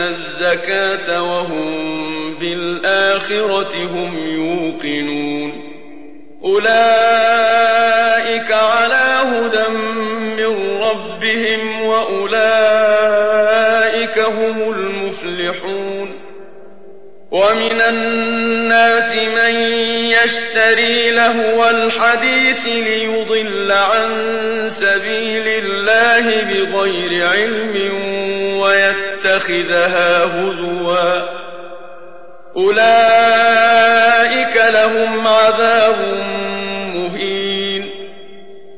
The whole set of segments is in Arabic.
الزكاة وهم بالآخرة هم يوقنون أولئك على هدى من ربهم وأولئك هم ومن الناس من يشتري لهو الحديث ليضل عن سبيل الله بغير علم ويتخذها هزوا. أولئك لهم عذاب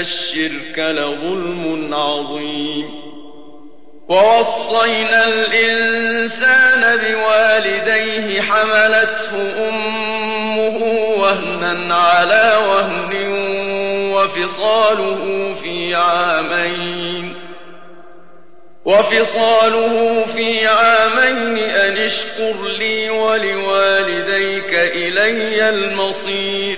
الشرك لظلم عظيم. ووصينا الإنسان بوالديه حملته أمه وهنا على وهن وفصاله في عامين. وفصاله في عامين أن اشكر لي ولوالديك إلي المصير.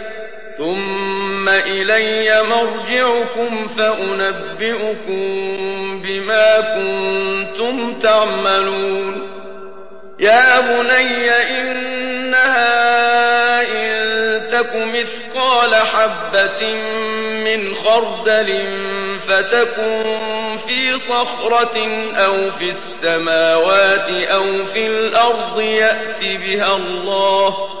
ثم إلي مرجعكم فأنبئكم بما كنتم تعملون. يا بني إنها إن تك مثقال حبة من خردل فتكن في صخرة أو في السماوات أو في الأرض يأت بها الله.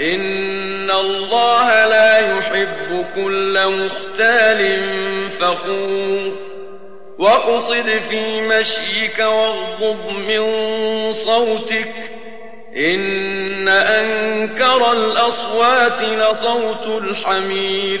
إن الله لا يحب كل مختال فخور واقصد في مشيك واغضض من صوتك إن أنكر الأصوات لصوت الحمير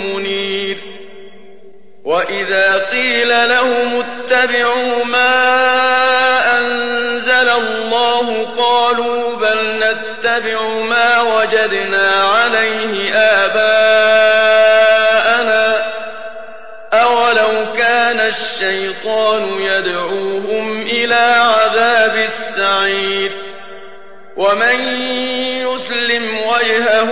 وإذا قيل لهم اتبعوا ما أنزل الله قالوا بل نتبع ما وجدنا عليه آباءنا أولو كان الشيطان يدعوهم إلى عذاب السعير ومن يسلم وجهه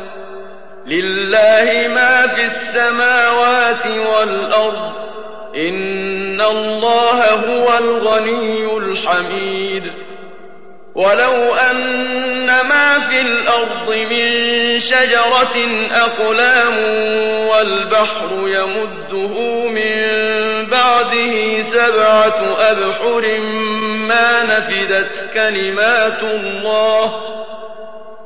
لله ما في السماوات والأرض إن الله هو الغني الحميد. ولو أن ما في الأرض من شجرة أقلام والبحر يمده من بعده سبعة أبحر ما نفدت كلمات الله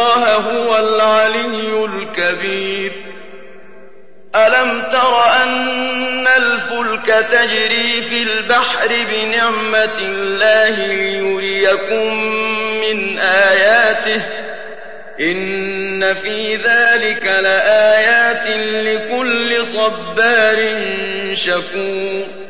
الله هو العلي الكبير. ألم تر أن الفلك تجري في البحر بنعمة الله ليريكم من آياته؟ إن في ذلك لآيات لكل صبار شكور.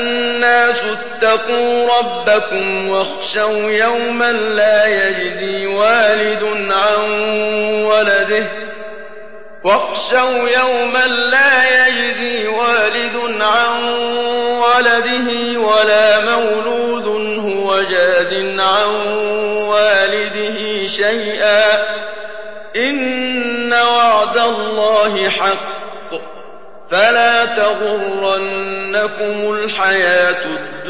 اتقوا ربكم واخشوا يوما لا يجزي والد عن ولده. واخشوا يوما لا يجزي والد عن ولده ولا مولود هو جاز عن والده شيئا. إن وعد الله حق. فلا تغرنكم الحياة الدنيا